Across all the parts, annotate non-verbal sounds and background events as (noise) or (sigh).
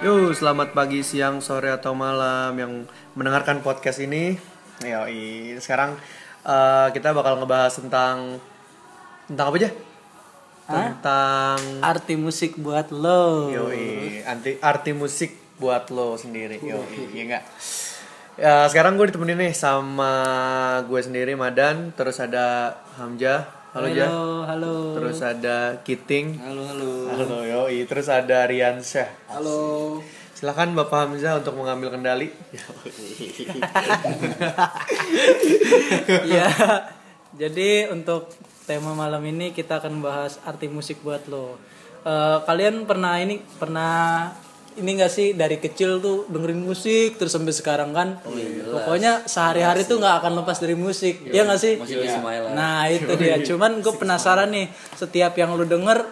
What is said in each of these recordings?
Yo, selamat pagi, siang, sore atau malam yang mendengarkan podcast ini. Yoi, sekarang eh, kita bakal ngebahas tentang tentang apa aja? Tentang Arti musik buat lo. yoi, anti arti musik buat lo sendiri. Yoi, iya enggak? Ya, sekarang gue ditemenin nih sama gue sendiri Madan, terus ada Hamzah. Halo, Halo, Ja. halo. Terus ada Kiting. Halo, halo. Halo, yoi. Terus ada Riansyah. Halo. Silakan Bapak Hamzah untuk mengambil kendali. Ya. Jadi untuk tema malam ini kita akan bahas arti musik buat lo. Eh, kalian pernah ini pernah ini gak sih dari kecil tuh dengerin musik terus sampai sekarang kan? Pokoknya sehari-hari tuh nggak akan lepas dari musik. Iya gak sih? Nah itu dia. Cuman gue penasaran nih setiap yang lu denger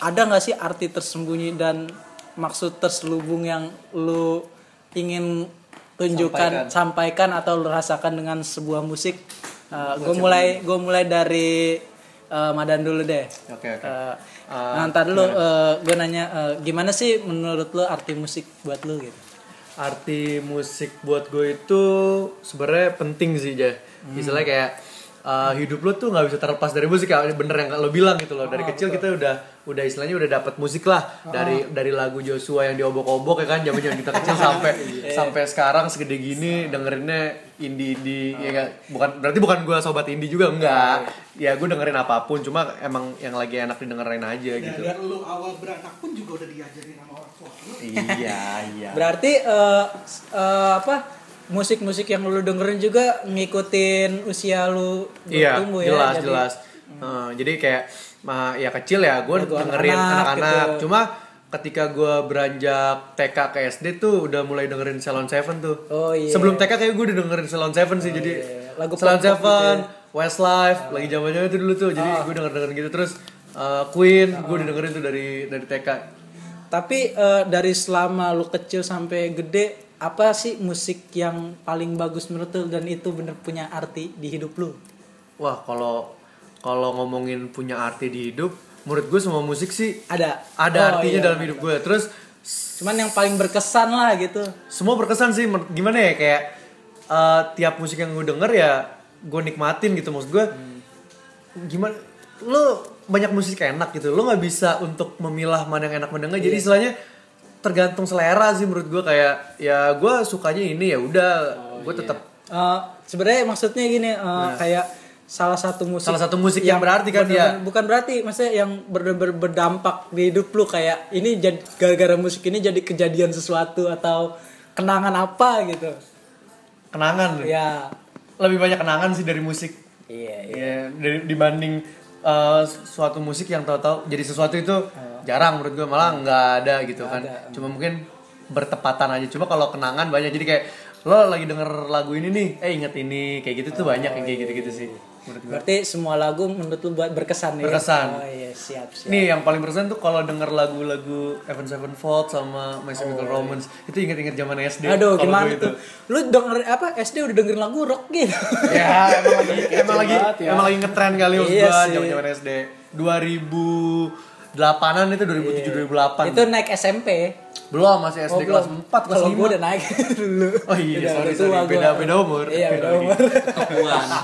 ada nggak sih arti tersembunyi dan maksud terselubung yang lu ingin tunjukkan sampaikan, atau lu rasakan dengan sebuah musik gue mulai gue mulai dari eh, Madan dulu deh. Oke, oke. Eh, nah, ntar dulu gue nanya eh, gimana sih menurut lu arti musik buat lu gitu? Arti musik buat gue itu sebenarnya penting sih ja istilahnya kayak uh, hidup lo tuh nggak bisa terlepas dari musik ya. Bener yang lo bilang gitu loh. Dari kecil kita udah udah istilahnya udah dapat musik lah. Dari dari lagu Joshua yang diobok-obok ya kan zaman zaman kita kecil (laughs) sampai sampai sekarang segede gini dengerinnya indie indie ya kan? bukan berarti bukan gue sobat indie juga enggak ya gue dengerin apa pun cuma emang yang lagi enak didengerin aja gitu Dan lu awal beranak pun juga udah diajarin sama orang tua lu. iya (laughs) iya berarti eh, s- eh, apa musik-musik yang lu dengerin juga ngikutin usia lu Iya, bertumbuh ya jelas jadi- jelas. Eh, jadi kayak ma, ya kecil ya gue dengerin anak-anak anak-anak. gitu. Cuma ketika gue beranjak TK ke SD tuh udah mulai dengerin Salon Seven tuh. Oh, iya. Sebelum TK kayak gue udah dengerin Salon Seven sih. jadi iya. Lagu Salon gitu Seven, ya. Ah. Westlife, lagi zamannya itu dulu tuh. Jadi gue denger dengerin gitu terus eh, Queen, gue udah dengerin tuh dari dari TK. Tapi eh, dari selama lu kecil sampai gede, apa sih musik yang paling bagus menurut lu dan itu bener punya arti di hidup lu? Wah kalau kalau ngomongin punya arti di hidup, menurut gue semua musik sih Ada. ada Oh, artinya iya. dalam hidup gue. Terus Cuman yang paling berkesan lah gitu. semua berkesan sih gimana ya kayak eh, tiap musik yang gue denger ya gue nikmatin gitu maksud gue gimana lo banyak musik enak gitu lo nggak bisa untuk memilah mana yang enak mana enggak jadi istilahnya tergantung selera sih menurut gue kayak ya gue sukanya ini ya udah gue tetap Eh, Sebenarnya maksudnya gini, eh, kayak salah satu musik Salah satu musik yang berarti kan, ya. bukan berarti maksudnya yang ber- berdampak di hidup lu kayak ini gara-gara musik ini jadi kejadian sesuatu atau kenangan apa gitu. kenangan? Ya. lebih banyak kenangan sih dari musik. Iya, ya dari dibanding uh, suatu musik yang tahu-tahu jadi sesuatu itu jarang menurut gue malah nggak ada gitu kan. cuma mungkin bertepatan aja. Cuma kalau kenangan banyak. Jadi kayak lo lagi denger lagu ini nih. Eh inget ini. Kayak gitu tuh banyak yang kayak gitu-gitu sih Berarti semua lagu menurut lu buat berkesan, ya? Berkesan. Oh iya, siap, siap. Nih yang paling berkesan tuh kalau denger lagu-lagu Evan Sevenfold sama My Chemical oh, iya. Romance, iya. itu inget-inget zaman SD. Aduh, gimana itu. tuh? Lu denger apa? SD udah dengerin lagu rock gitu. (laughs) ya, emang lagi emang lagi, ya. emang lagi ngetren kali iya waktu zaman-zaman SD. 2000 delapanan itu 2007 yeah. 2008. Itu naik SMP. Belum, masih SD oh, kelas belum. 4 kelas 5. Udah naik (laughs) dulu. Oh iya, udah, sorry, sorry. Gua. Beda beda umur. Iya, beda umur. Topuan. (laughs)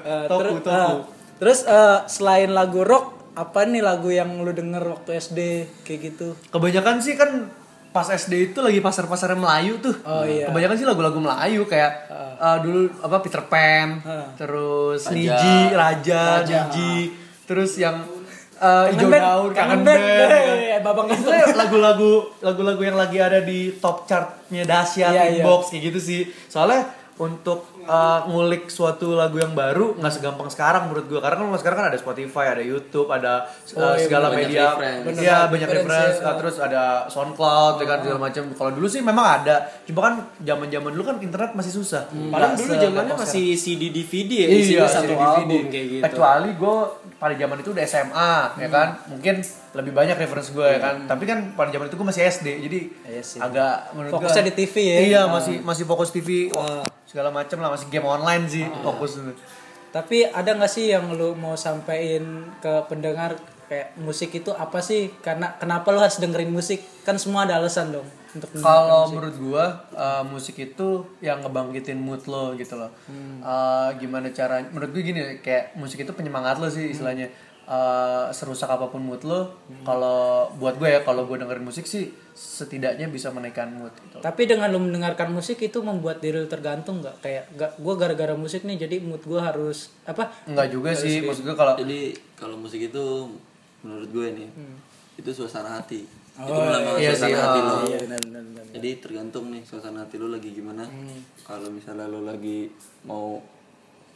Eh, toku toku eh, terus, Uh, terus uh, selain lagu rock, apa nih lagu yang lu denger waktu SD kayak gitu? Kebanyakan sih kan pas SD itu lagi pasar-pasar Melayu tuh. Oh iya. Kebanyakan sih lagu-lagu Melayu kayak uh. Uh, dulu apa Peter Pan, uh. terus Niji, Raja, Raja, Niji, terus yang eh, hijau Band, daun kangen Band. band Eh, Babang Maksudnya lagu-lagu lagu-lagu yang lagi ada di top chartnya dahsyat Iya, iya. inbox kayak gitu sih soalnya untuk uh, ngulik suatu lagu yang baru nggak segampang sekarang menurut gue karena kan sekarang kan ada Spotify ada YouTube ada uh, segala banyak media. reference. Ya banyak reference, reference. ya. terus ada SoundCloud ya kan segala macam kalau dulu sih memang ada. Cuma kan zaman zaman dulu kan internet masih susah. Padahal Nggak dulu zamannya masih CD DVD ya, Iya, satu CD, album kayak gitu. Kecuali gue pada zaman itu udah SMA, ya kan? Mungkin lebih banyak reference gue ya kan. Tapi kan pada zaman itu gue masih SD, jadi Iya sih. agak menurut Fokusnya gua- di TV ya? Iya, Ah. masih masih fokus TV, wah, segala macam lah, masih game online sih fokus. Tapi ada nggak sih yang lu mau sampein ke pendengar kayak musik itu apa sih karena kenapa lu harus dengerin musik kan semua ada alasan dong untuk Kalau menurut gua uh, musik itu yang ngebangkitin mood lo gitu loh. Hmm. Uh, gimana cara? Menurut gue gini kayak musik itu penyemangat lo sih istilahnya. Uh, serusak apa pun mood lo, Hmm. kalau buat gue ya kalau gue dengerin musik sih setidaknya bisa menaikkan mood gitu. tapi dengan lu mendengarkan musik itu membuat diri tergantung nggak kayak gak gue gara-gara musik nih jadi mood gue harus apa Enggak juga sih, maksud gue kalau Jadi kalau musik itu menurut gue nih itu suasana hati. itu Oh, melambangkan iya suasana sih, hati ah. lo. iya benar benar benar Jadi tergantung nih suasana hati lo lagi gimana. Kalau misalnya lo lagi mau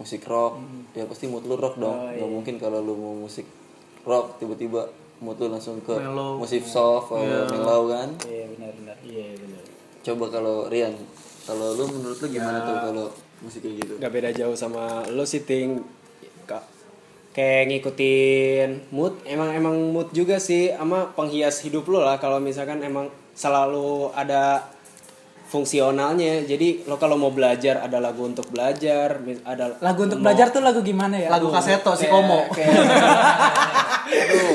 musik rock, ya pasti mood lo rock dong. Gak mungkin kalau lo mau musik rock tiba-tiba mood lo langsung ke musik soft atau mellow kan. iya benar benar. Iya benar. Coba kalau Rian, kalau lo menurut lo gimana tuh kalau musik kayak gitu? Gak beda jauh sama lo sih ting. Ka- kayak ngikutin mood emang emang mood juga sih sama penghias hidup lo lah. Kalau misalkan emang selalu ada fungsionalnya jadi lo kalau mau belajar ada lagu untuk belajar ada lagu untuk belajar tuh lagu gimana ya lagu kaseto si Komo. kayak Aduh,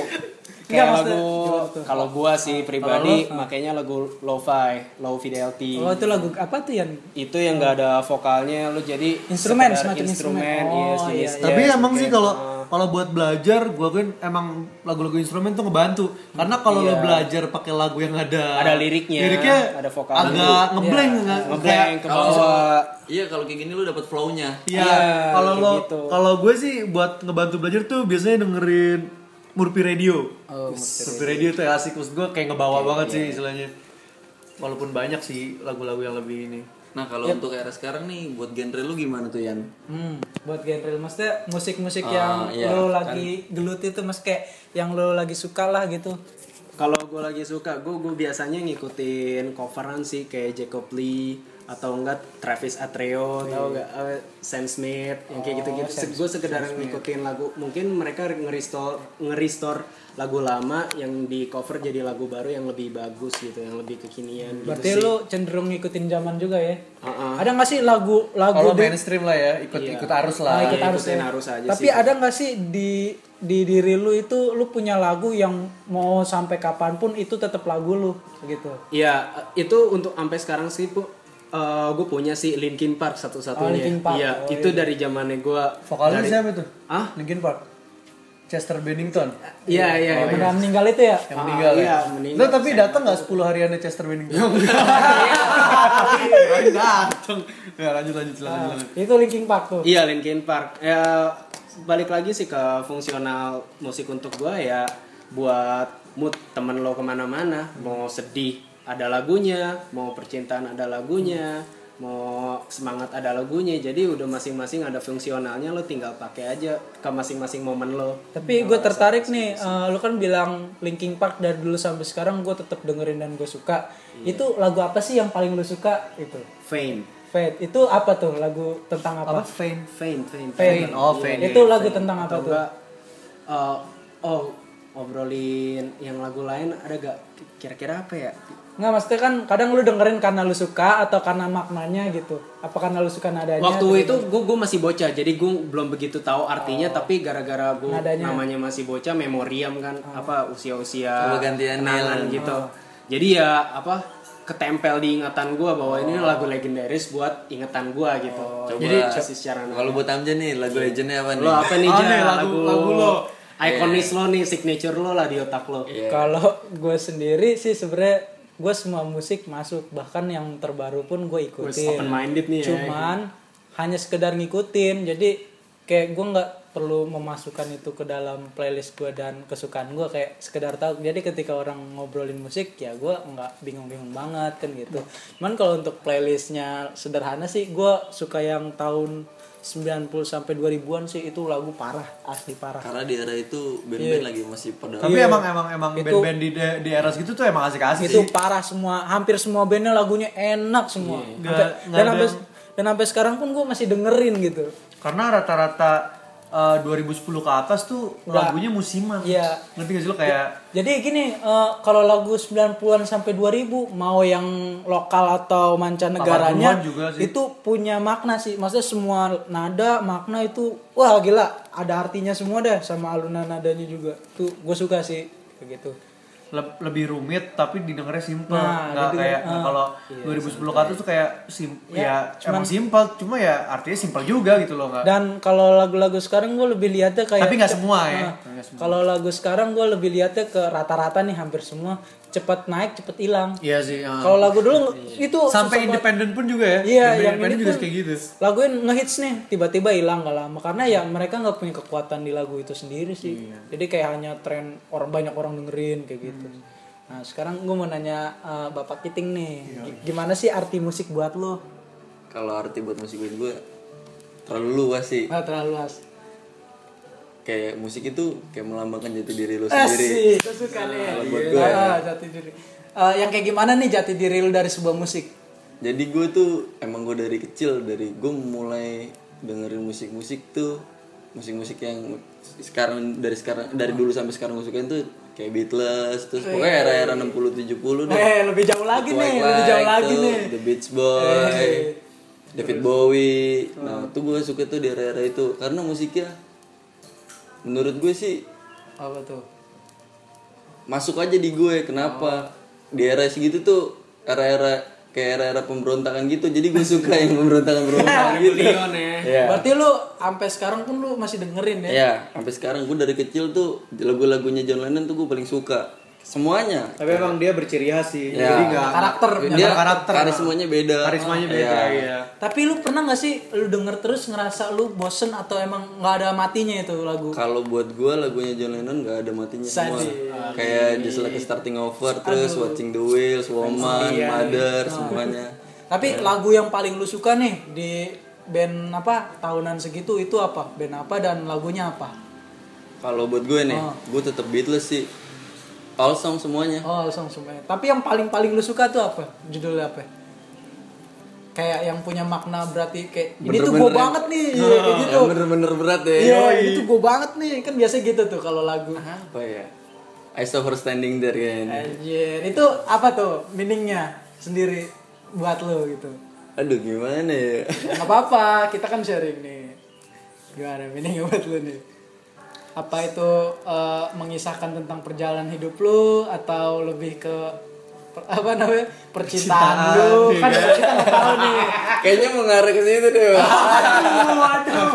kayak lagu (laughs) kalau gua sih pribadi makanya lagu lo-fi low fidelity oh itu lagu apa tuh yang itu yang gak ada vokalnya lu jadi Instrumen, semacam instrumen. instrumen Oh, yes, iya, yes, iya. Tapi yes, emang oke. sih kalau. Kalau buat belajar, gue akuin emang lagu-lagu instrumen tuh ngebantu. Karena kalau lo Iya. belajar pakai lagu yang ada Ada liriknya, liriknya ada vokalnya. agak ngeblank nggak ngeblank ke Kalau bawah iya kalau kayak gini lo dapet flow-nya. Iya, Iya, kalau lo gitu. kalau gue sih buat ngebantu belajar tuh biasanya dengerin Murphy Radio. Oh, Murphy Radio tuh asik, maksud gue kayak ngebawa banget sih istilahnya. Walaupun banyak sih lagu-lagu yang lebih ini. Nah kalau untuk era sekarang nih buat genre lu gimana tuh Yan? Hmm, buat genre maksudnya musik-musik Ah, yang iya, lo lagi gelut itu mas kayak yang lo lagi suka lah gitu. kalau gue lagi suka gue gue biasanya ngikutin coveran sih kayak Jacob Lee atau enggak Travis Atreo tau gak Eh, Sam Smith yang kayak gitu-gitu gue sekedar ngikutin lagu mungkin mereka ngerestore ngerestore lagu lama yang di cover jadi lagu baru yang lebih bagus gitu yang lebih kekinian gitu Berarti sih. lo cenderung ngikutin zaman juga ya? Uh-uh. Ada nggak sih lagu lagu Kalau di- mainstream lah ya, ikut ikut arus lah. Ah, ikut Iya, arus ikutin ya. arus aja Tapi sih. ada nggak sih di di diri lu itu lu punya lagu yang mau sampai kapan pun itu tetap lagu lu gitu. Iya, itu untuk sampai sekarang sih, Bu. Gue punya sih Linkin Park satu-satunya. Oh, Linkin Park. Iya, Oh, itu dari zamannya gue. Vokalis siapa itu? Ah? Linkin Park. Chester Bennington. Iya, iya, Yang iya. udah meninggal itu ya? Yang meninggal iya, ya. meninggal. Lo tapi datang nggak 10 hariannya Chester Bennington? (laughs) datang. Ya lanjut lanjut lanjut. lanjut. Itu Linkin Park tuh. Iya, Linkin Park. Ya, balik lagi sih ke fungsional musik untuk gue ya buat mood temen lo ke mana-mana. Mau sedih ada lagunya, mau percintaan ada lagunya, mau semangat ada lagunya. Jadi udah masing-masing ada fungsionalnya lo tinggal pakai aja ke masing-masing momen lo. Tapi gue tertarik nih, eh, lu kan bilang Linkin Park dari dulu sampai sekarang gue tetap dengerin dan gue suka. Iya. Itu lagu apa sih yang paling lu suka? Itu Fame. Fate. Itu apa tuh lagu tentang apa? Apa Fame? Fame, fame, Fame. Oh, Fame. Itu lagu tentang apa Atau tuh? enggak eh, oh obrolin yang lagu lain ada gak kira-kira apa ya? Nggak, maksudnya kan kadang lu dengerin karena lu suka atau karena maknanya gitu. Apa karena lu suka nadanya? Waktu itu gue gue masih bocah, jadi gue belum begitu tahu artinya, tapi gara-gara gue Nadanya. namanya masih bocah, memoriam kan, apa usia-usia kenangan gitu. Jadi ya apa ketempel di ingatan gue bahwa ini lagu legendaris buat ingatan gue gitu. Coba Jadi kasih secara kalau buat Amja nih lagu legendnya apa nih? lo apa nih Oh, nih, lagu- lagu lo. ikonis lo nih signature lo lah di otak lo Kalau gue sendiri sih sebenarnya gue semua musik masuk bahkan yang terbaru pun gue ikutin. open minded nih ya Cuman hanya sekedar ngikutin. Jadi kayak gue nggak perlu memasukkan itu ke dalam playlist gue dan kesukaan gue kayak sekedar tahu. Jadi ketika orang ngobrolin musik ya gue nggak bingung-bingung banget kan gitu. Cuman kalau untuk playlistnya sederhana sih gue suka yang tahun 90 sampai 2000-an sih itu lagu parah, asli parah. Karena di era itu band-band lagi masih pada Tapi emang emang emang Itu- band-band di di era segitu tuh emang asik-asik itu sih. parah semua hampir semua bandnya lagunya enak semua. Nggak- Sampai- nggak dan ada sampai dan sampai sekarang pun gue masih dengerin gitu. Karena rata-rata eh, 2010 ke atas tuh lagunya musiman. Iya. Ngerti gak sih lo kayak Jadi gini, eh, kalau lagu 90-an sampai 2000 mau yang lokal atau mancanegaranya 80-an juga sih. itu punya makna sih. Maksudnya semua nada, makna itu wah gila, ada artinya semua deh sama alunan nadanya juga. Tuh gue suka sih kayak gitu. Le- lebih rumit tapi didengarnya simpel. Nah, Nggak gitu, kayak ah. kalau 2010 ke atas tuh kayak sim Ya, ya, emang simpel, cuma ya artinya simpel juga gitu loh nggak. Dan kalau lagu-lagu sekarang gue lebih lihatnya kayak Tapi nggak semua ya. Nah, kalau lagu sekarang gue lebih lihatnya ke rata-rata nih hampir semua cepat naik cepat hilang. Iya sih. ah. Kalau lagu dulu itu sampai independen pun juga ya. Iya, yang independen ini juga kayak gitu. lagunya ngehits nih tiba-tiba hilang gak lama karena ya mereka nggak punya kekuatan di lagu itu sendiri sih jadi kayak hanya tren orang banyak orang dengerin kayak gitu nah sekarang gue mau nanya eh, bapak Kiting nih G- gimana sih arti musik buat lo Kalau arti buat musik buat gue terlalu luas sih. nah, terlalu luas Kayak musik itu kayak melambangkan jati diri lo sendiri. Asik, gue suka nih. Kalau buat gue Ah, jati diri. Eh, yang kayak gimana nih jati diri lo dari sebuah musik? Jadi gue tuh emang gue dari kecil dari gue mulai dengerin musik-musik tuh musik-musik yang sekarang dari sekarang dari dulu sampai sekarang gue sukain tuh kayak Beatles terus pokoknya era-era 60 70 deh. eh lebih jauh lagi nih Twilight lebih jauh lagi tuh, nih. The Beach Boy, David Bowie. Nah, tuh gue suka tuh di era-era itu karena musiknya menurut gue sih apa tuh masuk aja di gue. Kenapa? Di era segitu tuh era-era kayak era-era pemberontakan gitu. Jadi gue suka yang pemberontakan-pemberontakan (laughs) gitu. Iya. berarti lu sampai sekarang pun lu masih dengerin ya Ya, sampai sekarang gue dari kecil tuh lagu-lagunya John Lennon tuh gue paling suka. Semuanya. Tapi emang dia berciri khas sih. Ya. Jadi nggak karakter Dia karakter. karismanya beda. karismanya beda Iya. ya. Tapi lu pernah gak sih lu denger terus ngerasa lu bosen atau emang nggak ada matinya itu lagu? Kalau buat gue lagunya John Lennon gak ada matinya semua. Sadis. Kayak Just Like Starting Over, terus Watching the Wheels, Woman, Mother, semuanya. Tapi lagu yang paling lu suka nih di band apa tahunan segitu itu apa? Band apa dan lagunya apa? Kalau buat gue nih, gue tetap Beatles sih. All song semuanya. Oh, langsung semuanya. Tapi yang paling paling lu suka tuh apa? Judulnya apa? Kayak yang punya makna berarti kayak ini tuh gue Bener-bener banget nih, Iya, (laughs) kayak gitu. Bener-bener berat ya. Iya, ini tuh gue banget nih. Kan biasa gitu tuh kalau lagu. Apa ya? I saw her standing there kan. Anjir, itu apa tuh meaningnya sendiri buat lo gitu? Aduh gimana ya? Gak apa-apa, kita kan sharing nih. Gimana meaningnya buat lo nih? Apa itu eh, mengisahkan tentang perjalanan hidup lo atau lebih ke per- apa namanya percintaan lo? Kan kita nggak tahu nih. Kayaknya mengarah ke situ deh. Aduh, waduh.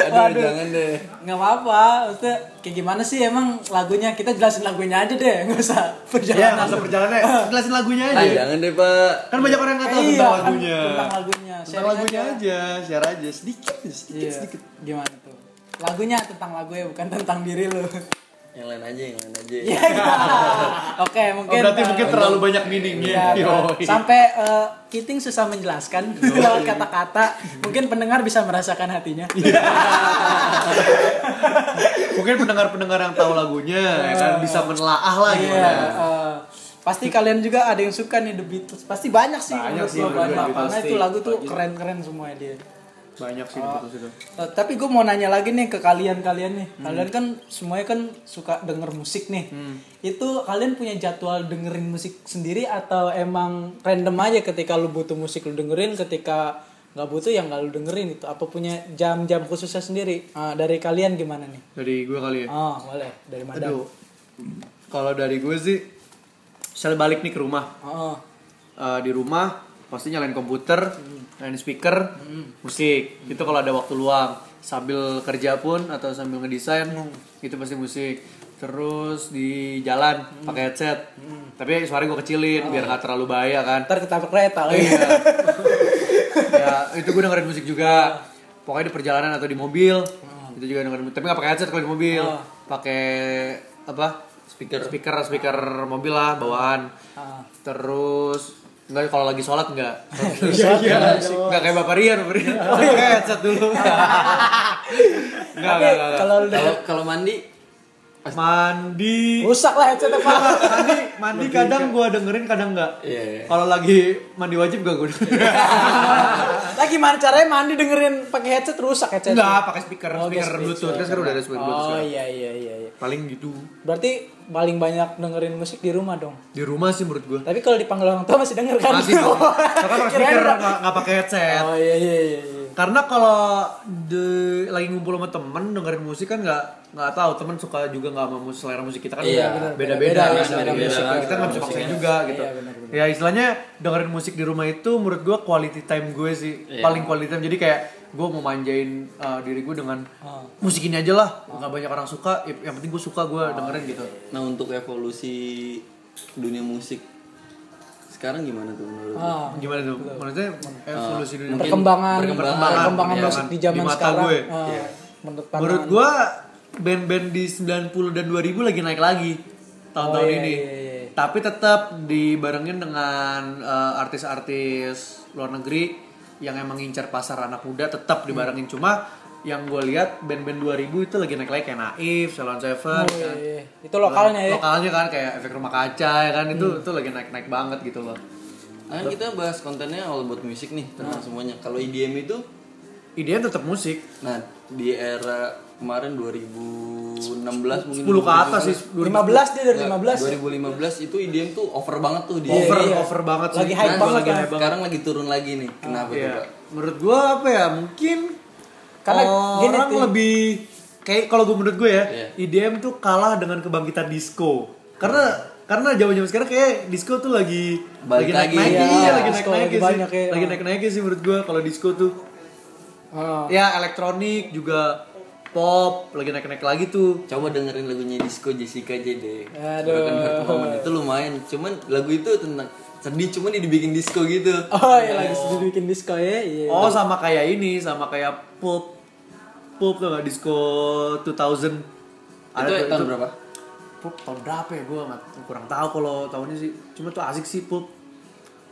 Aduh, jangan deh. Nggak apa-apa, maksudnya kayak gimana sih emang lagunya? Kita jelasin lagunya aja deh, nggak usah Ya, perjalanan. nggak usah perjalanannya. Jelasin lagunya aja. Ah, jangan deh, Pak. Kan banyak orang yang nggak tahu Iya, tentang kan, lagunya. tentang lagunya. Tentang Sharing lagunya aja. aja, share aja sedikit, sedikit, Iya. sedikit. Gimana tuh? Lagunya tentang lagu ya, bukan tentang diri lu. Yang lain aja, yang lain aja. Iya. (laughs) Oke, Oh, mungkin berarti uh, mungkin terlalu banyak meaningnya. Iya, Yoi. sampai uh, Kiting susah menjelaskan (laughs) lewat kata-kata. Mungkin pendengar bisa merasakan hatinya. Iya. (laughs) Mungkin pendengar-pendengar yang tahu lagunya ya kan bisa menelaah lah Iya, gimana. uh, pasti kalian juga ada yang suka nih The Beatles. Pasti banyak sih. Banyak sih, banyak. Karena itu lagu tuh keren-keren semua dia. Banyak sih di Beatles itu. Uh, tapi gue mau nanya lagi nih ke kalian-kalian nih. Kalian kan semuanya kan suka denger musik nih. Itu kalian punya jadwal dengerin musik sendiri atau emang random aja ketika lu butuh musik lu dengerin, ketika nggak butuh yang nggak lu dengerin itu? Apa punya jam-jam khususnya sendiri? Uh, dari kalian gimana nih? Dari gue kali ya. Oh boleh dari mana? Aduh. Kalau dari gue sih misalnya balik nih ke rumah. Oh, Eh, di rumah pasti nyalain komputer, nyalain speaker, musik. Itu kalau ada waktu luang. Sambil kerja pun atau sambil ngedesain, itu pasti musik. Terus di jalan pakai headset. Tapi suara gue kecilin biar nggak terlalu bahaya kan. ntar ketabrak kereta lagi. Iya. (laughs) ya itu gue dengerin musik juga. Pokoknya di perjalanan atau di mobil itu juga dengerin musik. Tapi nggak pakai headset kalau di mobil. Pakai apa? Speaker. Speaker speaker mobil lah bawaan. Ah. Terus Enggak kalau lagi sholat enggak. Iya, iya. Enggak kayak Bapak Rian, Bapak Rian. Pakai headset dulu. Enggak, enggak, enggak. Kalau kalau mandi Mandi rusak lah headset apa? mandi mandi kadang gua dengerin kadang enggak. Iya, iya. Kalau lagi mandi wajib gak gue dengerin. (laughs) Lah gimana caranya mandi dengerin pakai headset rusak headset? Enggak, pakai speaker, Oh, speaker Bluetooth. Kan sekarang udah ada speaker Bluetooth. Oh iya iya iya iya. Paling gitu. Berarti paling banyak dengerin musik di rumah dong. Di rumah sih menurut gua. Tapi kalau dipanggil orang tua masih denger kan? Masih (laughs) kan speaker nggak nggak pakai headset. Oh iya iya iya. Iya. Karena kalau de, lagi ngumpul sama temen dengerin musik kan nggak nggak tahu temen suka juga nggak sama selera musik kita kan Iya, beda- beda-beda Beda, selera beda-beda. musik, kita nggak bisa paksain juga gitu. Iya, benar, Ya istilahnya dengerin musik di rumah itu menurut gua quality time gue sih paling quality time. Jadi kayak gue mau manjain uh, diri gue dengan musik ini aja lah. Nggak banyak orang suka, yang penting gue suka gue dengerin gitu. Nah untuk evolusi dunia musik sekarang gimana tuh menurut lu? Ah, Gimana tuh? Maksudnya evolusi dunia perkembangan perkembangan, perkembangan iya, musik kan. di zaman Di mata sekarang. gue. Ah, Iya. Menurut gua band-band di 90 dan 2000 lagi naik lagi tahun-tahun Oh, iya, ini. iya, iya. Tapi tetap dibarengin dengan eh, artis-artis luar negeri yang emang ngincar pasar anak muda tetap dibarengin cuma yang gue lihat band-band 2000 itu lagi naik lagi kayak Naif, Salon Seven, Oh, kan. iya, iya. Itu lokalnya ya. Lokalnya kan kayak efek rumah kaca ya kan itu itu lagi naik-naik banget gitu loh. Nah kita bahas kontennya all about music nih tentang semuanya. Kalau EDM itu, Ide tetap musik. nah di era kemarin 2016 mungkin 10 ke atas sih 15 dia dari 15. 2015 itu EDM tuh over banget tuh di over iya. over banget sih. Lagi hype Nah, banget lagi hype banget. sekarang lagi turun lagi nih. Kenapa tuh Iya. Pak? Menurut gua apa ya? Mungkin Karena gini, orang lebih kayak kalau gue menurut gue ya, Iya. IDM tuh kalah dengan kebangkitan disco. Karena karena zaman-zaman sekarang kayak disco tuh lagi Balik naik lagi. naik Iya, iya, lagi naik disco naik lagi sih. banyak ya. Lagi naik naik sih menurut gua kalau disco tuh. Ah. Ya elektronik juga pop lagi naik naik lagi tuh. Coba dengerin lagunya Disco Jessica aja deh. Aduh. Broken Heart Moment itu lumayan. Cuman lagu itu tentang sedih cuman dibikin disco gitu. Oh iya lagi sedih bikin disco ya. Iya. Oh sama kayak ini, sama kayak pop pop tuh nggak disco 2000. itu tuh, tahun berapa? Pop tahun berapa ya? Gue kurang tahu kalau tahunnya sih. Cuma tuh asik sih pop.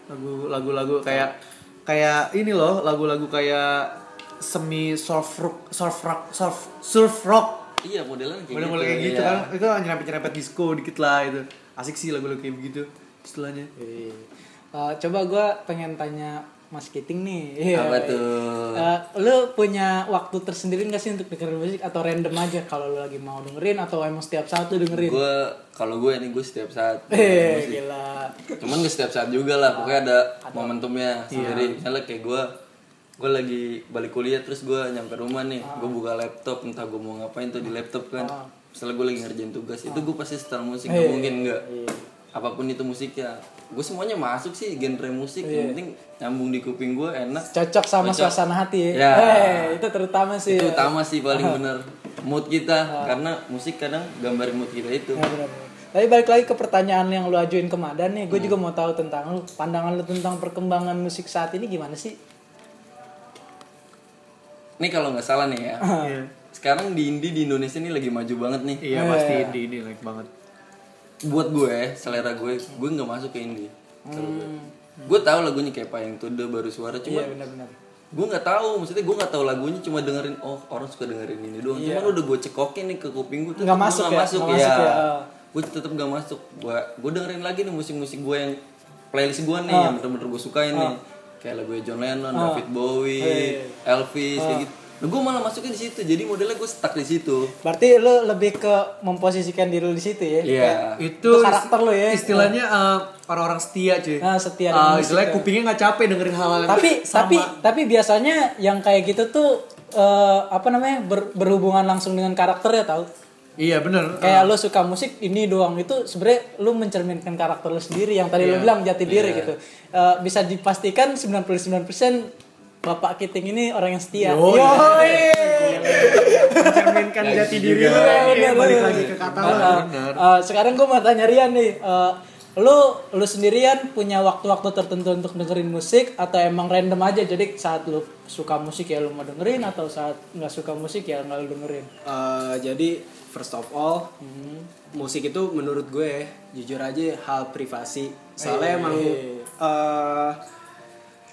Lagu lagu-lagu kayak kayak ini loh, lagu-lagu kayak semi surf rock, surf rock, surf surf rock. Iya modelan kayak Mulai-mulai gitu. kayak gitu iya. kan. Itu nyerempet-nyerempet disco dikit lah itu. Asik sih lagu-lagu kayak begitu istilahnya. Iya. Eh, coba gue pengen tanya Mas Kiting nih. Iya. Apa tuh? Eh, lu punya waktu tersendiri gak sih untuk dengerin musik atau random aja kalau lu lagi mau dengerin atau emang setiap saat lu dengerin? Gue kalau gue ini gue setiap saat. Eh, gila. Cuman gak setiap saat juga lah. Pokoknya ada momentumnya sendiri. Misalnya kayak gue gue lagi balik kuliah terus gue nyampe rumah nih. Gue buka laptop entah gue mau ngapain tuh di laptop kan. Misalnya gue lagi ngerjain tugas itu gue pasti setel musik nggak mungkin enggak apa pun itu musiknya. Gue semuanya masuk sih genre musik. Yang penting nyambung di kuping gue enak. Cocok sama Cocok. suasana hati ya. Ya. Eh, itu terutama sih. itu utama sih paling (laughs) bener mood kita karena musik kadang gambarin mood kita itu. Ya. Tapi balik lagi ke pertanyaan yang lu ajuin ke Madan nih, gue juga mau tahu tentang lu, pandangan lu tentang perkembangan musik saat ini gimana sih? Ini kalau nggak salah nih ya. Iya. sekarang di indie di Indonesia ini lagi maju banget nih. Iya pasti indie ini naik banget. buat gue selera gue gue nggak masuk ke indie kalau gue. Gue tahu lagunya kayak Payung Tuda baru suara cuma Iya benar-benar. gue nggak tahu. Maksudnya gue nggak tahu lagunya cuma dengerin oh orang suka dengerin ini doang. Cuman udah gue cekokin nih ke kuping gue tetep Nggak gua masuk nggak ya? masuk Nggak ya, masuk ya, ah. gue tetap nggak masuk. Gue gue dengerin lagi nih musik-musik gue yang playlist gue nih yang bener-bener gue sukain nih kayak lagu John Lennon, David Bowie, Elvis kayak gitu nah gue malah masukin di situ jadi modelnya gue stuck di situ Berarti lu lebih ke memposisikan diri lu di situ ya? Iya. Itu Itu karakter lo ya. Istilahnya eh, orang-orang setia cuy. Nah, setia musik istilahnya ya. kupingnya nggak capek dengerin hal-hal yang tapi sama. tapi tapi biasanya yang kayak gitu tuh eh, apa namanya ber- berhubungan langsung dengan karakternya tahu Iya bener. kayak lo suka musik ini doang itu sebenarnya lo mencerminkan karakter lo sendiri yang tadi lo bilang jati diri gitu Eh, bisa dipastikan 99% bapak Kiting ini orang yang setia Yoi. Yoi. mencerminkan jati diri lu Iya, ya. Balik lagi ke kata lu. nah, eh, sekarang gue mau tanya Rian nih eh, lu lu sendirian punya waktu-waktu tertentu untuk dengerin musik atau emang random aja? Jadi saat lu suka musik ya lu mau dengerin atau saat nggak suka musik ya nggak lu dengerin? Eh, jadi first of all musik itu menurut gue jujur aja hal privasi. Soalnya emang eh,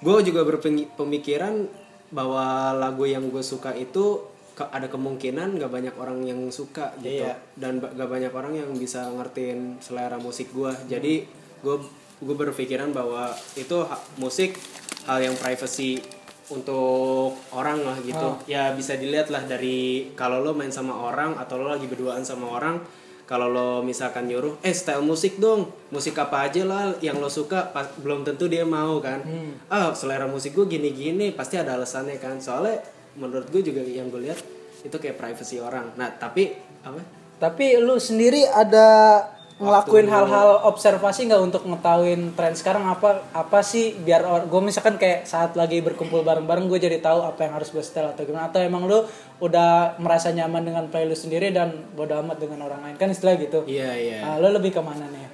gue juga berpemikiran bahwa lagu yang gue suka itu ke- ada kemungkinan gak banyak orang yang suka gitu. Dan ba- gak banyak orang yang bisa ngertiin selera musik gue jadi gue gue berpikiran bahwa itu ha- musik hal yang privacy untuk orang lah gitu. Ya bisa dilihat lah dari kalau lo main sama orang atau lo lagi berduaan sama orang kalau lo misalkan nyuruh eh style musik dong. Musik apa aja lah yang lo suka. Pas, belum tentu dia mau kan. Ah selera musik gue gini-gini. Pasti ada alasannya kan. Soalnya menurut gue juga yang gue lihat itu kayak privacy orang. Nah tapi apa? Tapi lu sendiri ada ngelakuin hal-hal observasi nggak untuk ngetahuin tren sekarang? Apa apa sih biar gue misalkan kayak saat lagi berkumpul bareng-bareng gue jadi tahu apa yang harus gue setel atau gimana? Atau emang lu udah merasa nyaman dengan playlist sendiri dan bodo amat dengan orang lain? Kan istilah gitu. Iya iya. Nah, lu lebih ke mana nih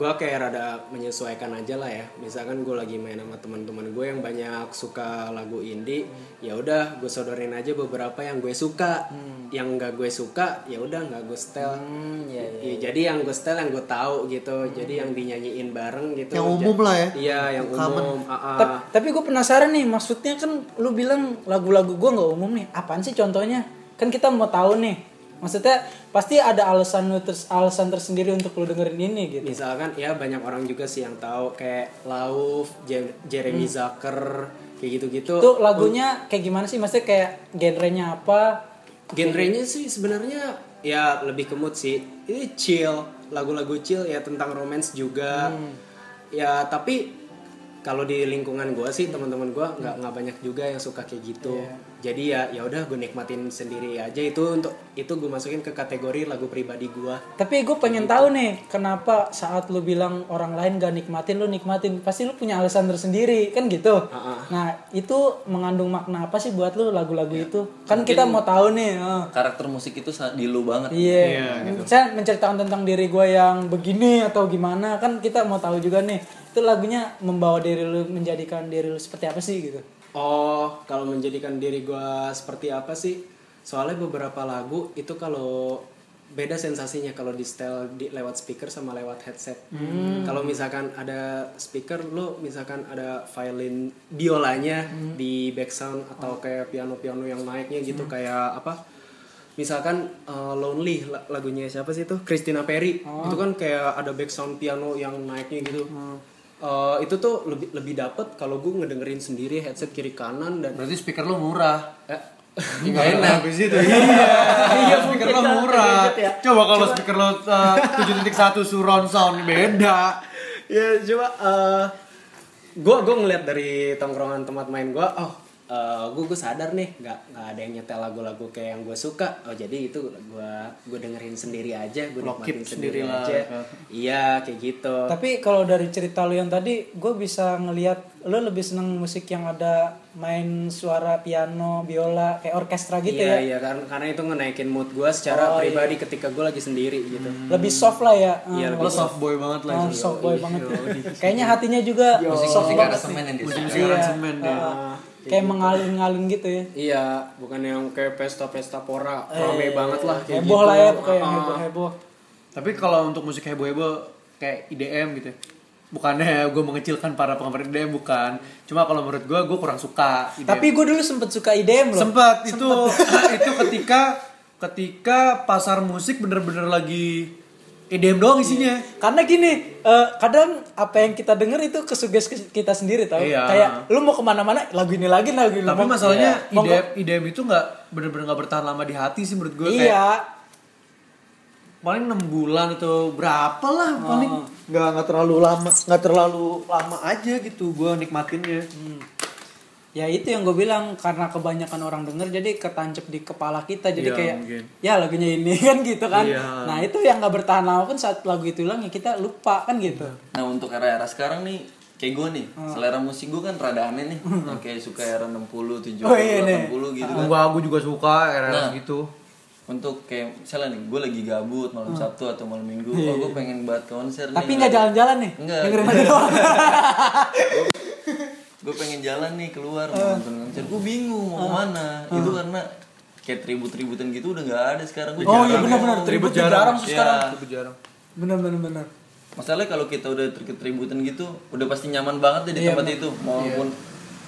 gue kayak rada menyesuaikan aja lah ya. Misalkan gue lagi main sama teman-teman gue yang banyak suka lagu indie ya udah gue sodorin aja beberapa yang gue suka. Yang nggak gue suka ya udah nggak gue setel. Iya, Ya, jadi yang gue setel yang gue tahu gitu. Jadi yang dinyanyiin bareng gitu. Yang umum lah ya. iya yang umum. Ah, ah. Ta- tapi gue penasaran nih maksudnya kan lu bilang lagu-lagu gue nggak umum nih. Apaan sih contohnya? Kan kita mau tahu nih. Maksudnya pasti ada alasan ters- alasan tersendiri untuk lu dengerin ini gitu. Misalkan ya banyak orang juga sih yang tahu kayak Lauf, Je- Jeremy Zucker kayak gitu-gitu. Itu lagunya kayak gimana sih? Maksudnya kayak genrenya apa? Genrenya sih sebenarnya ya lebih ke mood sih. Ini chill, lagu-lagu chill ya tentang romance juga. Ya tapi kalau di lingkungan gua sih teman-teman gua nggak nggak banyak juga yang suka kayak gitu. Jadi ya ya udah gue nikmatin sendiri aja itu untuk itu gue masukin ke kategori lagu pribadi gua. Tapi gue pengen tahu nih, kenapa saat lu bilang orang lain gak nikmatin, lu nikmatin. Pasti lu punya alasan tersendiri, kan gitu. Nah, itu mengandung makna apa sih buat lu lagu-lagu itu? Kan kita mau tahu nih. eh. karakter musik itu sangat di lu banget Iya, saya menceritakan tentang diri gue yang begini atau gimana kan kita mau tahu juga nih itu lagunya membawa diri lu menjadikan diri lu seperti apa sih gitu. Oh, kalau menjadikan diri gua seperti apa sih? Soalnya beberapa lagu itu kalau beda sensasinya kalau di setel di lewat speaker sama lewat headset. Kalau misalkan ada speaker, lu misalkan ada violin biolanya di background atau kayak piano-piano yang naiknya gitu kayak apa? Misalkan uh, Lonely la- lagunya siapa sih itu? Christina Perry. Itu kan kayak ada background piano yang naiknya gitu. Eh, itu tuh lebih lebih dapet kalau gue ngedengerin sendiri headset kiri kanan dan Berarti speaker lo murah. eh, Enggak enak habis itu. Iya. Iya, speaker lo murah. Coba kalau speaker lo uh, 7.1 surround sound beda. ya coba eh gue gue ngeliat dari tongkrongan tempat main gue oh gue gue sadar nih nggak nggak ada yang nyetel lagu-lagu kayak yang gue suka oh jadi itu gue gue dengerin sendiri aja gue nikmatin sendiri sendiri lah. aja iya kayak gitu Tapi kalau dari cerita lu yang tadi, gue bisa ngelihat lu lebih seneng musik yang ada main suara piano, biola, kayak orkestra gitu iya ya. iya karena karena itu ngenaikin mood gue secara pribadi ketika gue lagi sendiri gitu Lebih soft lah ya. Iya, Lo soft boy banget lah. Oh, soft boy banget. (laughs) Kayaknya hatinya juga soft musik banget. aransemen yang dia suka. Musik aransemen deh. Kayak mengalun-ngalun gitu ya. Iya, bukan yang kayak pesta-pesta pora, rame banget lah kayak Heboh gitu. lah ya pokoknya Ah, heboh-heboh. Tapi kalau untuk musik heboh-heboh kayak IDM gitu. Bukannya (laughs) gue mengecilkan para penggemar IDM bukan. Cuma kalau menurut gue gue kurang suka IDM. Tapi gue dulu sempet suka IDM loh. sempat itu (laughs) itu ketika ketika pasar musik bener-bener lagi EDM doang isinya. Karena gini, eh, kadang apa yang kita denger itu kesuges ke kita sendiri tau. Iya. Kayak lu mau ke mana-mana lagu ini lagi lagu ini. Tapi Mau- masalahnya Iya. Mau- IDM IDM itu nggak bener-bener nggak bertahan lama di hati sih menurut gue. Kayak Iya. paling enam bulan atau berapa lah paling nggak nggak terlalu lama nggak terlalu lama aja gitu gue nikmatinnya. Ya itu yang gue bilang karena kebanyakan orang denger jadi ketancep di kepala kita jadi Iya, kayak mungkin. ya lagunya ini (laughs) kan gitu kan. Iya. Nah itu yang nggak bertahan lama pun saat lagu itu hilang ya kita lupa kan gitu. Nah untuk era-era sekarang nih kayak gue nih Hmm. selera musik gue kan rada aneh nih Yang kayak suka era 60 70 Oh, iya nih. 80 gitu kan Gua gue juga suka era Nah. gitu. untuk kayak misalnya nih gue lagi gabut malam Sabtu atau malam Minggu oh gue pengen buat konser Hmm. Tapi nih nggak jalan-jalan nih. Nggak. Dengerin doang. (laughs) (laughs) gue pengen jalan nih keluar mau nonton konser gue bingung mau ke mana itu karena kayak tribut-tributan gitu udah nggak ada sekarang Gua Oh iya benar-benar mau. tribut jarang, sih Iya. sekarang. Itu jarang. Benar benar benar. masalahnya kalau kita udah tributan gitu udah pasti nyaman banget deh di Iya, tempat itu maupun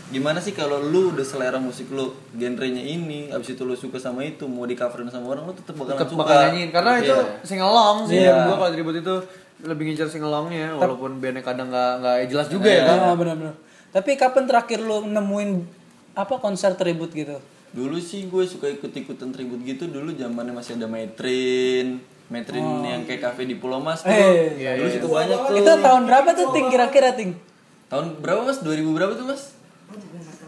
gimana sih kalau lu udah selera musik lu genrenya ini abis itu lu suka sama itu mau di coverin sama orang lu tetep bakalan Tetep suka bakal nyanyiin karena itu Iya. sing along sih. Iya. Gue kalau tribut itu lebih ngincer sing alongnya walaupun bandnya kadang nggak nggak jelas juga ya kan. Iya benar-benar. Tapi kapan terakhir lu nemuin apa konser tribut gitu? Dulu sih gue suka ikut-ikutan tribut gitu dulu zamannya masih ada Metrin. Metrin yang kayak kafe di Pulau Mas tuh. Eh, dulu situ banyak tuh. Itu tahun berapa tuh ting kira-kira ting? Tahun berapa Mas? 2000 berapa tuh Mas?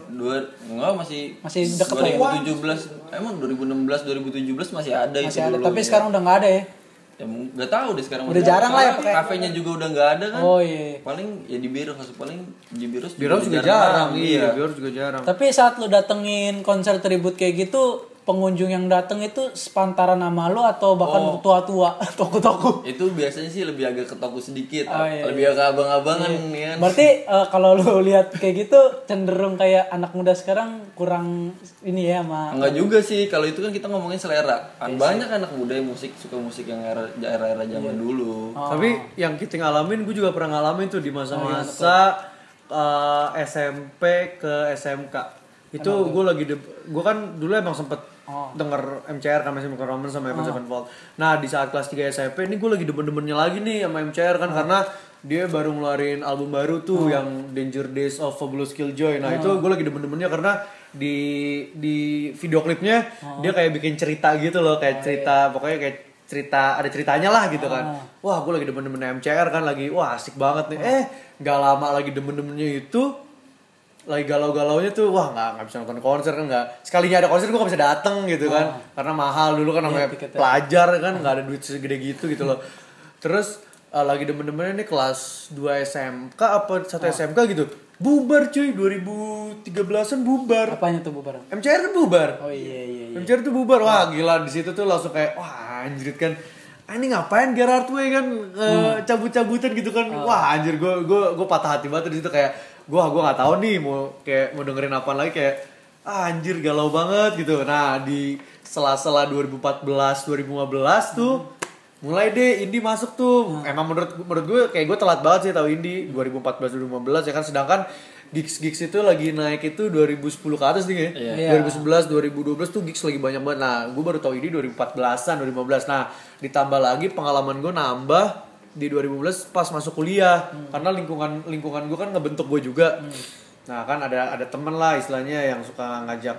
Dua enggak masih Masih ya? 2017. Emang 2016 2017 masih ada itu Masih ada, dulu. tapi sekarang udah nggak ada ya. Ya nggak tahu deh sekarang Udah masih jarang lah ya pakai- kafenya juga udah nggak ada kan Oh iya. paling ya di Biros paling di Biros Biro juga jarang, iya, Biro juga jarang. Tapi saat lu datengin konser tribut kayak gitu, pengunjung yang dateng itu sepantaran nama lu atau bahkan tua-tua, (laughs) toko-toko? itu biasanya sih lebih agak ke toko sedikit. Oh, iya, lebih agak abang-abangan ya kan Berarti eh, kalau lu lihat kayak gitu cenderung kayak anak muda sekarang kurang ini ya sama Enggak juga sih, kalau itu kan kita ngomongin selera. Kan banyak anak muda yang musik suka musik yang era era-era zaman dulu. Tapi yang kita ngalamin, gue juga pernah ngalamin tuh di masa-masa uh, SMP ke SMK. Itu gue lagi, gue kan dulu emang sempet denger MCR kan masih Michael Roman sama Evan Sevenfold. Nah di saat kelas 3 SMP ini gue lagi demen-demennya lagi nih sama MCR kan karena dia baru ngeluarin album baru tuh yang Danger Days of Fabulous Killjoy. Nah itu gue lagi demen-demennya karena di di video klipnya dia kayak bikin cerita gitu loh kayak cerita pokoknya kayak cerita ada ceritanya lah gitu kan. Wah gue lagi demen-demen MCR kan lagi wah asik banget nih. Eh nggak lama lagi demen-demennya itu lagi galau-galaunya tuh wah nggak nggak bisa nonton konser kan nggak. Sekalinya ada konser gue nggak bisa dateng gitu kan. Karena mahal dulu kan namanya tiketnya. pelajar kan nggak ada duit segede gitu gitu loh. Terus eh, lagi demen-demennya nih kelas 2 SMK apa satu SMK gitu. Bubar cuy 2013an bubar. Apanya tuh bubar? MCR kan bubar. Oh iya iya iya. MCR tuh bubar. Wah gila di situ tuh langsung kayak wah anjir kan. Ah, ini ngapain Gerard Way kan eh, cabut-cabutan gitu kan. Wah anjir gue gue gue patah hati banget di situ kayak gue gue nggak tahu nih mau kayak mau dengerin apa lagi kayak ah, anjir galau banget gitu. Nah di sela-sela 2014 2015 tuh mulai deh indie masuk tuh. Emang menurut menurut gue kayak gue telat banget sih tahu indie 2014 2015 ya kan? Sedangkan gigs gigs itu lagi naik itu 2010 ke atas nih ya. 2011 2012 tuh gigs lagi banyak banget. Nah gue baru tahu ini 2014an 2015 nah ditambah lagi pengalaman gue nambah di 2015 pas masuk kuliah. Karena lingkungan lingkungan gue kan ngebentuk gue juga. Nah kan ada ada temen lah istilahnya yang suka ngajak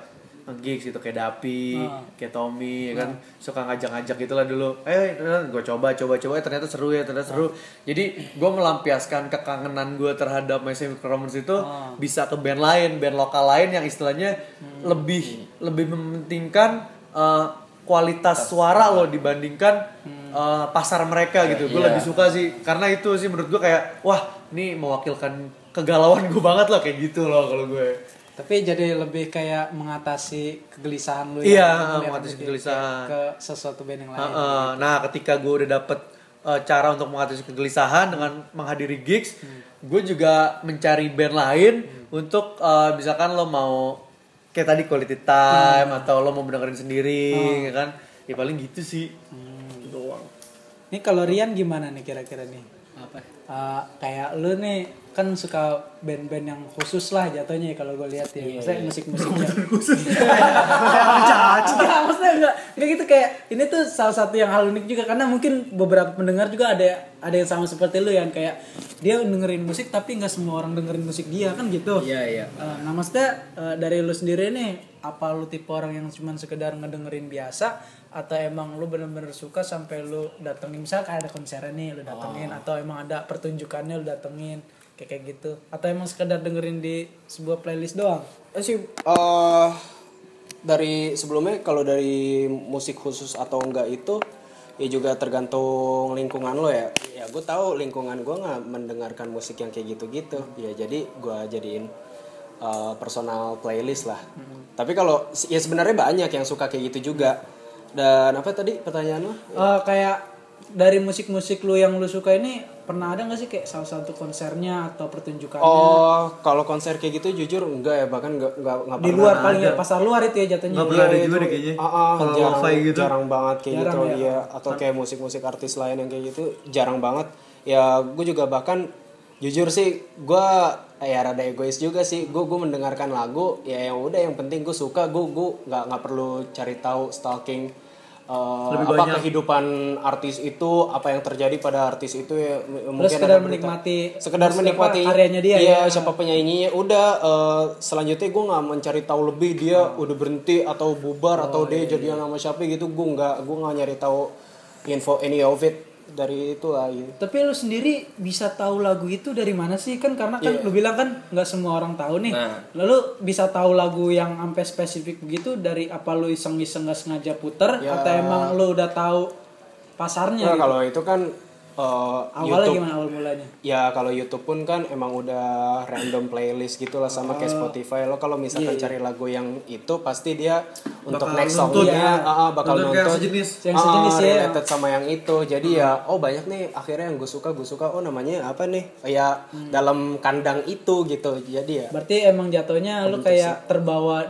gigs gitu kayak Dapi, kayak Tommy ya kan? Suka ngajak-ngajak gitulah dulu. Eh, gue coba coba coba. Eh, ternyata seru ya, ternyata seru. Jadi gue melampiaskan kekangenan gue terhadap My Chemical Romance itu bisa ke band lain, band lokal lain yang istilahnya lebih lebih mementingkan eh, kualitas suara loh dibandingkan eh, pasar mereka gitu. Gue lebih suka sih karena itu sih menurut gue kayak wah ini mewakilkan kegalauan gue banget loh kayak gitu loh kalau gue. Tapi jadi lebih kayak mengatasi kegelisahan lu Iya, ya. mengatasi kegelisahan. Ke sesuatu band yang lain. Heeh. Nah, ketika gue udah dapet eh, cara untuk mengatasi kegelisahan dengan menghadiri gigs, gue juga mencari band lain untuk eh, misalkan lo mau kayak tadi quality time atau lo mau dengerin sendiri, ya kan? Ya paling gitu sih. Gitu doang. Ini kalau Rian gimana nih kira-kira nih? apa Uh, kayak lu nih kan suka band-band yang khusus lah jatuhnya ya kalau gue lihat ya. Maksudnya musik-musiknya khusus. (laughs) Enggak, maksudnya enggak. Enggak gitu kayak ini tuh salah satu yang hal unik juga karena mungkin beberapa pendengar juga ada ada yang sama seperti lu yang kayak dia dengerin musik tapi nggak semua orang dengerin musik dia kan gitu. iya iya Uh, nah maksudnya uh, dari lu sendiri nih apa lu tipe orang yang cuma sekedar ngedengerin biasa atau emang lu bener-bener suka sampai lu datengin misal kayak ada konsernya nih lu datengin atau emang ada pertunjukannya lu datengin kayak kayak gitu. Atau emang sekedar dengerin di sebuah playlist doang? Eh sih eh dari sebelumnya kalau dari musik khusus atau enggak itu ya juga tergantung lingkungan lo ya. Ya gue tahu lingkungan gue nggak mendengarkan musik yang kayak gitu-gitu. Ya jadi gue jadiin eh, personal playlist lah. Tapi kalau ya sebenarnya banyak yang suka kayak gitu juga dan apa tadi pertanyaan lo Eh, kayak dari musik-musik lu yang lu suka ini pernah ada nggak sih kayak salah satu konsernya atau pertunjukannya oh kalau konser kayak gitu jujur enggak ya bahkan enggak enggak enggak di luar paling ya pasar luar itu ya jatuhnya Nggak pernah ada juga deh kayaknya. Ah, ah, Kalau jarang, gitu. jarang banget kayak Jarang gitu ya? iya atau kayak musik-musik artis lain yang kayak gitu jarang banget ya gue juga bahkan jujur sih gue ya rada egois juga sih gue gue mendengarkan lagu ya yang udah yang penting gue suka gue gue nggak nggak perlu cari tahu stalking uh, Lebih apa banyak. kehidupan artis itu apa yang terjadi pada artis itu ya mungkin sekedar ada berita. menikmati sekedar menikmati karyanya dia iya, ya. siapa penyanyinya udah uh, selanjutnya gue nggak mencari tahu lebih dia udah berhenti atau bubar atau dia jadian sama siapa gitu gue nggak gue nggak nyari tahu info any of it dari itu lah gitu. Tapi lu sendiri bisa tahu lagu itu dari mana sih? Kan karena kan lu bilang kan nggak semua orang tahu nih. Nah. Lalu bisa tahu lagu yang sampai spesifik begitu dari apa lu iseng-iseng nggak sengaja puter atau emang lu udah tahu pasarnya? Nah, gitu? kalau itu kan uh, Awalnya YouTube. gimana awal mulanya? Ya kalau YouTube pun kan emang udah random playlist gitulah sama kayak Spotify. Lo kalau misalkan cari lagu yang itu pasti dia untuk Bakal next nuntut songnya ya. ah, ah, bakal nonton sejenis. Yang Ah, ah, sejenis ya. related sama yang itu. Jadi ya oh banyak nih. Akhirnya yang gue suka gue suka oh namanya apa nih? Ya dalam kandang itu gitu. Jadi ya. Berarti emang jatuhnya lu kayak terbawa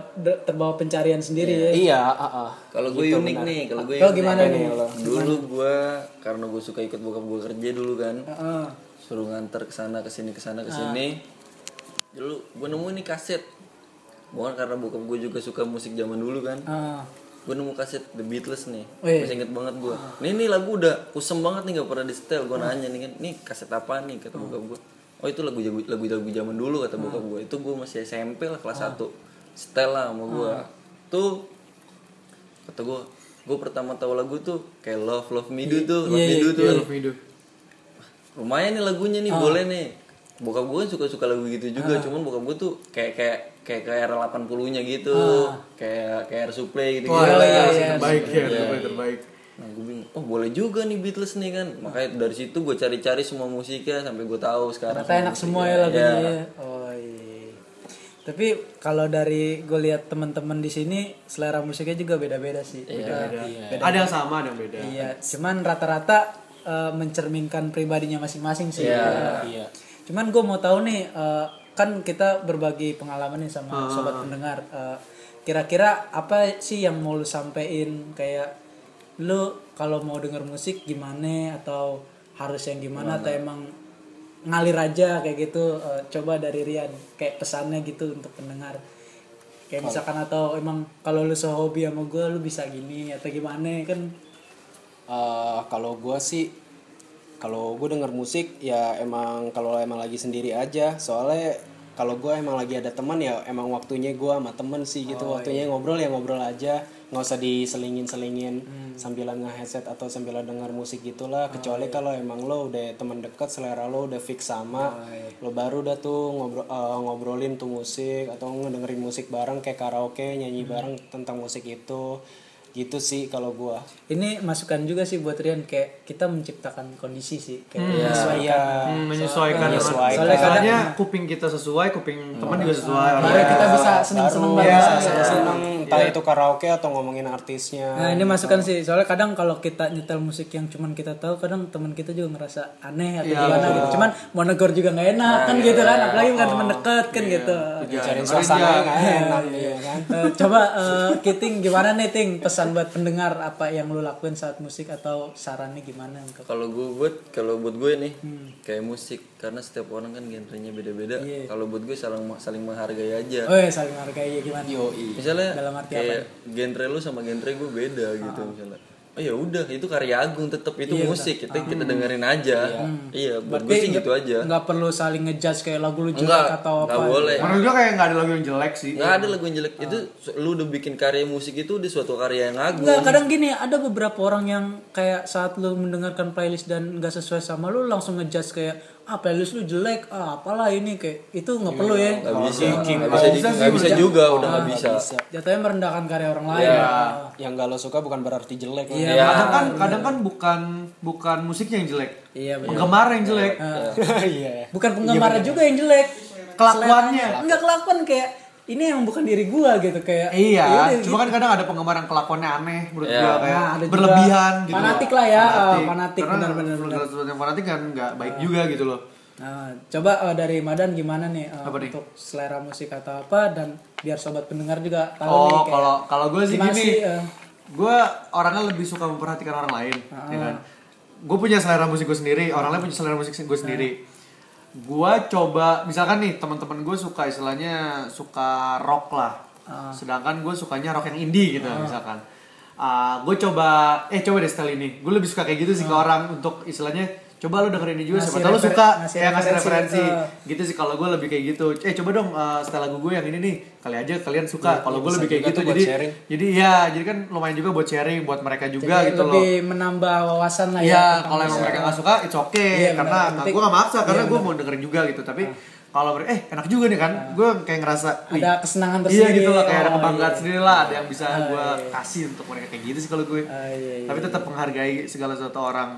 terbawa pencarian sendiri ya? iya ah, ah. Kalau gue unik nih, kalau gue Lo gimana nih? Dulu gue karena gue suka ikut bokap gue kerja dulu kan, Heeh. suruh nganter ke sana ke sini ke sana ke sini. Dulu gue nemu nih kaset. Bukan karena bokap gue juga suka musik zaman dulu kan. Ah. Gue nemu kaset The Beatles nih. Wih. Masih inget banget gue. Nih nih lagu udah usem banget nih gak pernah di setel. Gue nanya nih kan, nih kaset apa nih kata bokap gue. Oh itu lagu lagu lagu lagu zaman dulu kata bokap gue. Itu gue masih SMP lah kelas 1 Setel lah sama gue. Tuh kata gue gue pertama tahu lagu tuh kayak Love Love Me Do tuh Love Me Do tuh. Love Me Do. lumayan nih lagunya nih boleh nih. Bokap gue kan suka-suka lagu gitu juga cuman bokap gue tuh kayak kayak kayak kayak era 80 nya gitu. Kayak kayak Air Supply gitu Wah, gitu iya, iya, terbaik ya, terbaik, terbaik. nah gue bingung oh boleh juga nih Beatles nih kan. Makanya dari situ gue cari-cari semua musiknya sampai gue tahu sekarang. Ternyata enak semua ya lagunya. ya. Oh. iya. Tapi kalau dari gue lihat teman-teman di sini selera musiknya juga beda-beda sih. Beda. beda. Ada yang sama, ada yang beda. Iya, cuman rata-rata eh, mencerminkan pribadinya masing-masing sih. iya Cuman gue mau tahu nih, eh, kan kita berbagi pengalaman nih sama sobat pendengar. Eh, Kira-kira apa sih yang mau lu sampein kayak lu kalau mau denger musik gimana atau harus yang gimana, atau emang ngalir aja kayak gitu? Eh, coba dari Rian kayak pesannya gitu untuk pendengar. Kayak misalkan atau emang kalau lu sehobi sama gue lu bisa gini atau gimana kan? Eh, kalau gue sih kalau gue denger musik ya emang kalau emang lagi sendiri aja. Soalnya kalau gue emang lagi ada teman ya emang waktunya gue sama temen sih gitu. Waktunya ngobrol ya ngobrol aja nggak usah diselingin selingin sambilan nge-headset atau sambilan denger musik gitulah. Kecuali kalau emang lo udah teman dekat selera lo udah fix sama lo baru udah tuh ngobrol eh, ngobrolin tuh musik atau ngedengerin musik bareng kayak karaoke nyanyi bareng tentang musik itu. Gitu sih kalau gua. Ini masukan juga sih buat Rian kayak kita menciptakan kondisi sih kayak Iya, Hmm, menyesuaikan dengan Menyesuaikan. soalnya soalnya kuping kita sesuai kuping teman juga sesuai baru kita bisa seneng-seneng bareng. Iya, seneng entah itu karaoke atau ngomongin artisnya. Nah ini masukan sih. Soalnya kadang kalau kita nyetel musik yang cuman kita tahu kadang teman kita juga ngerasa aneh atau gimana gitu. Cuman mau negor juga nggak enak kan gitu kan. Apalagi bukan teman dekat kan gitu. Cari suasana nggak enak (laughs) iya kan. Eh, coba eh, Kiting gimana nih Ting? Pesan buat pendengar apa yang lu lakuin saat musik atau sarannya gimana kalau gue buat kalau buat gue nih kayak musik karena setiap orang kan genrenya beda-beda. Kalau buat gue saling saling menghargai aja. Oh ya saling menghargai gimana? Misalnya Dalam arti kayak genre lu sama genre gue beda gitu misalnya. Oh ya udah itu karya agung tetap itu musik. kita kita dengerin aja. Iya. Buat gue sih gitu aja. nggak perlu saling ngejudge kayak lagu lu jelek enggak atau enggak apa boleh. menurut gua kayak nggak ada lagu yang jelek sih. Nggak ada lagu yang jelek. Itu lu udah bikin karya musik itu di suatu karya yang agung. Enggak, kadang gini ada beberapa orang yang kayak saat lu mendengarkan playlist dan nggak sesuai sama lu langsung ngejudge kayak ah playlist lu jelek. Ah apalah ini kayak itu nggak perlu ya. Nggak bisa. Nggak bisa. di- nggak bisa juga udah nggak bisa. Jatuhnya merendahkan karya orang lain. Ah. yang gak lo suka bukan berarti jelek Iya, kadang kan kadang kan bukan bukan musiknya yang jelek. Iya benar. Penggemar yang jelek. (laughs) Iya. Bukan penggemar juga yang jelek. Kelakuannya. Enggak kelakuan kayak ini yang bukan diri gua gitu kayak iya yaudah, cuma kan kadang ada penggemar yang kelakuannya aneh menurut Iya. gua kayak Nah, ada juga berlebihan gitu fanatik lah ya, eh, fanatik, Karena benar-benar, benar. kalau yang fanatik kan nggak baik juga gitu loh. Nah, coba eh, dari Madan gimana nih eh, Apa nih? untuk selera musik atau apa dan biar sobat pendengar juga tahu nih oh kayak kalau kalau gue sih gini sih, eh, gue orangnya lebih suka memperhatikan orang lain ya kan? Gue punya selera musik gue sendiri orang lain punya selera musik gue sendiri gue coba misalkan nih teman-teman gue suka istilahnya suka rock lah. Sedangkan gue sukanya rock yang indie gitu misalkan. Gue coba eh coba deh style ini. Gue lebih suka kayak gitu sih ke orang untuk istilahnya coba lu dengerin ini juga Ngasih siapa tahu lu suka ngasih ya ngasih referensi, referensi gitu sih kalau gue lebih kayak gitu eh coba dong uh, lagu gue yang ini nih kali aja kalian suka kalau gue lebih kayak gitu jadi sharing. jadi ya jadi kan lumayan juga buat sharing buat mereka juga Jadi gitu loh lebih menambah wawasan lah ya. Tentang kalau emang musik. mereka nggak suka, it's okay. Iya, karena gue gak maksa, karena gue mau dengerin juga gitu. Tapi kalau mereka, eh enak juga nih kan, gue kayak ngerasa, Ada kesenangan Iya tersendiri. gitu loh, kayak ada Oh, kebanggaan iya. sendiri lah, ada yang bisa gue kasih untuk mereka kayak gitu sih kalau gue. Ah, iya, iya, Tapi tetap menghargai segala sesuatu orang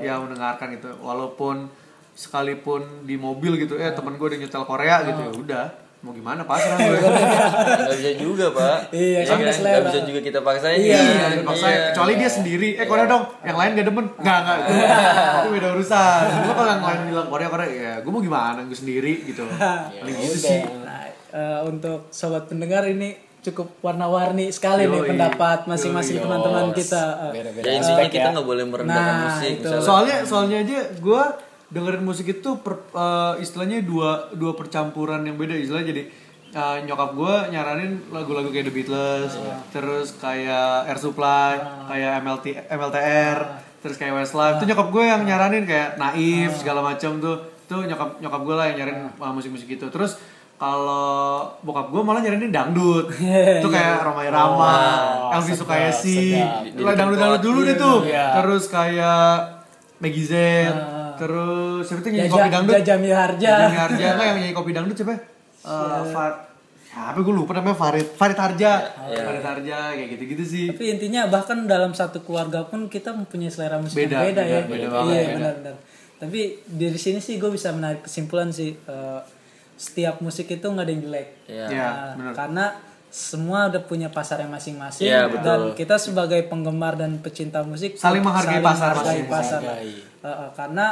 yang mendengarkan gitu, walaupun sekalipun di mobil gitu, eh temen gue ada nyetel Korea gitu ya udah, mau gimana pasrah (laughs) gue. nggak bisa juga pak Iya, Ya kan nggak bisa juga kita paksain Iya, kan? Iya, kecuali dia sendiri. Eh, Korea dong. Yang lain gak demen. Enggak, enggak. Itu (laughs) beda urusan. Gue kalau yang lain bilang Korea, Korea, ya gue mau gimana? Gue sendiri gitu. (laughs) Paling gitu sih. Nah, eh, untuk sobat pendengar ini cukup warna-warni sekali nih Yoi. pendapat masing-masing teman-teman kita. Beda-beda ya intinya kita ya. nggak boleh merendahkan Nah, musik itu. misalnya Soalnya, soalnya aja gue dengerin musik itu per- eh, istilahnya dua dua percampuran yang beda istilahnya jadi eh, nyokap gue nyaranin lagu-lagu kayak The Beatles, terus kayak Air Supply, kayak MLT, MLTR, terus kayak Westlife. Itu nyokap gue yang nyaranin kayak Naif segala macam tuh. Itu nyokap nyokap gue lah yang nyaranin uh, musik-musik itu. Terus kalau bokap gue malah nyaranin dangdut. (laughs) itu kayak Romai Rama, Elvi Sukaesi. Lah dangdut-dangdut dulu deh tuh. Terus kayak Z, terus siapa tuh yang nyanyi Jaja- kopi dangdut? Jaja Miharja. Jaja Miharja enggak yang nyanyi kopi dangdut siapa? Eh, Far siapa gue lupa namanya Farid Farid Harja Farid Harja kayak gitu-gitu sih Tapi intinya bahkan dalam satu keluarga pun kita mempunyai selera musik Beda, yang beda, ya. beda, beda banget, iya, beda. benar-benar. Tapi dari sini sih gue bisa menarik kesimpulan sih eh, setiap musik itu nggak ada yang jelek. Iya. ya Nah, benar karena semua udah punya pasarnya masing-masing Iya, betul. dan kita sebagai penggemar dan pecinta musik Saling menghargai pasar menghargai masing-masing. pasar. Eh, karena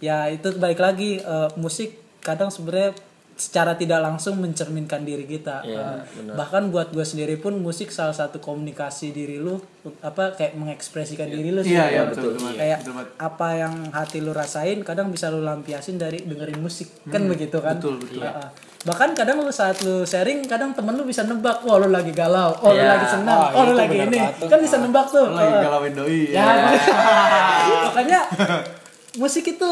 ya itu baik lagi eh, musik kadang sebenarnya secara tidak langsung mencerminkan diri kita. Iya, Eh, bahkan buat gue sendiri pun musik salah satu komunikasi diri lu apa kayak mengekspresikan diri lu sih. Iya, iya, betul, betul, Kayak betul apa yang hati lu rasain kadang bisa lu lampiasin dari dengerin musik. Kan begitu kan? Hmm, betul, betul. Iya. Bahkan kadang lu saat lu sharing kadang temen lu bisa nebak, wah lu lagi galau, oh lu Iya. lagi senang, oh, lu lagi ini. Kan bisa nebak tuh. lagi Eh, galauin doi Ya, (laughs) makanya musik itu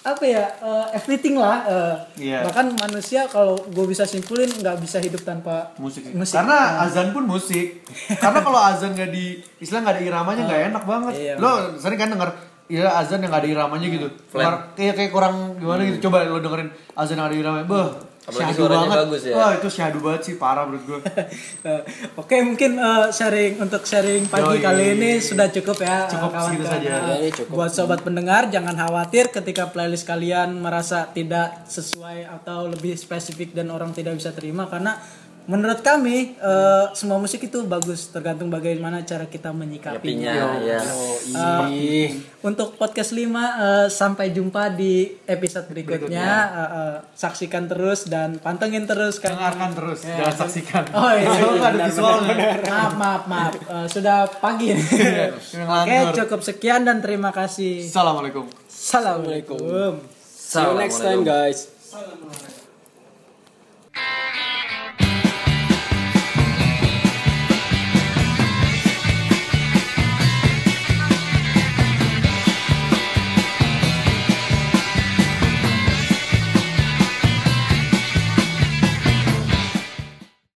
apa ya eh, everything lah. eh. Iya. Bahkan manusia kalau gue bisa simpulin nggak bisa hidup tanpa musik. Musik. Karena azan pun musik. (laughs) Karena kalau azan nggak di istilah nggak ada iramanya nggak enak banget. Iya. Lo sering kan denger Iya azan yang gak ada iramanya gitu. Keluar- Kayak kayak kurang gimana gitu. Coba lo dengerin azan yang ada iramanya. Beh, Apalagi syahdu suaranya banget. bagus ya. Wah, itu syahdu banget sih parah menurut gue. (laughs) Oke mungkin eh, sharing untuk sharing pagi Yoi. kali ini sudah cukup ya Cukup eh, segitu kawan-kawan. saja. Cukup. Buat sobat pendengar jangan khawatir ketika playlist kalian merasa tidak sesuai atau lebih spesifik dan orang tidak bisa terima karena menurut kami eh, semua musik itu bagus tergantung bagaimana cara kita menyikapinya. Ya. Eh, untuk podcast 5 eh, sampai jumpa di episode berikutnya. Eh, eh, saksikan terus dan pantengin terus kan. Dengarkan terus, jangan saksikan. Oh iya, (laughs) Soalnya nggak ada visualnya. maaf maaf maaf Eh, sudah pagi Yang oke ngelantur. cukup sekian dan terima kasih Assalamualaikum. assalamualaikum See you next time guys. Assalamualaikum.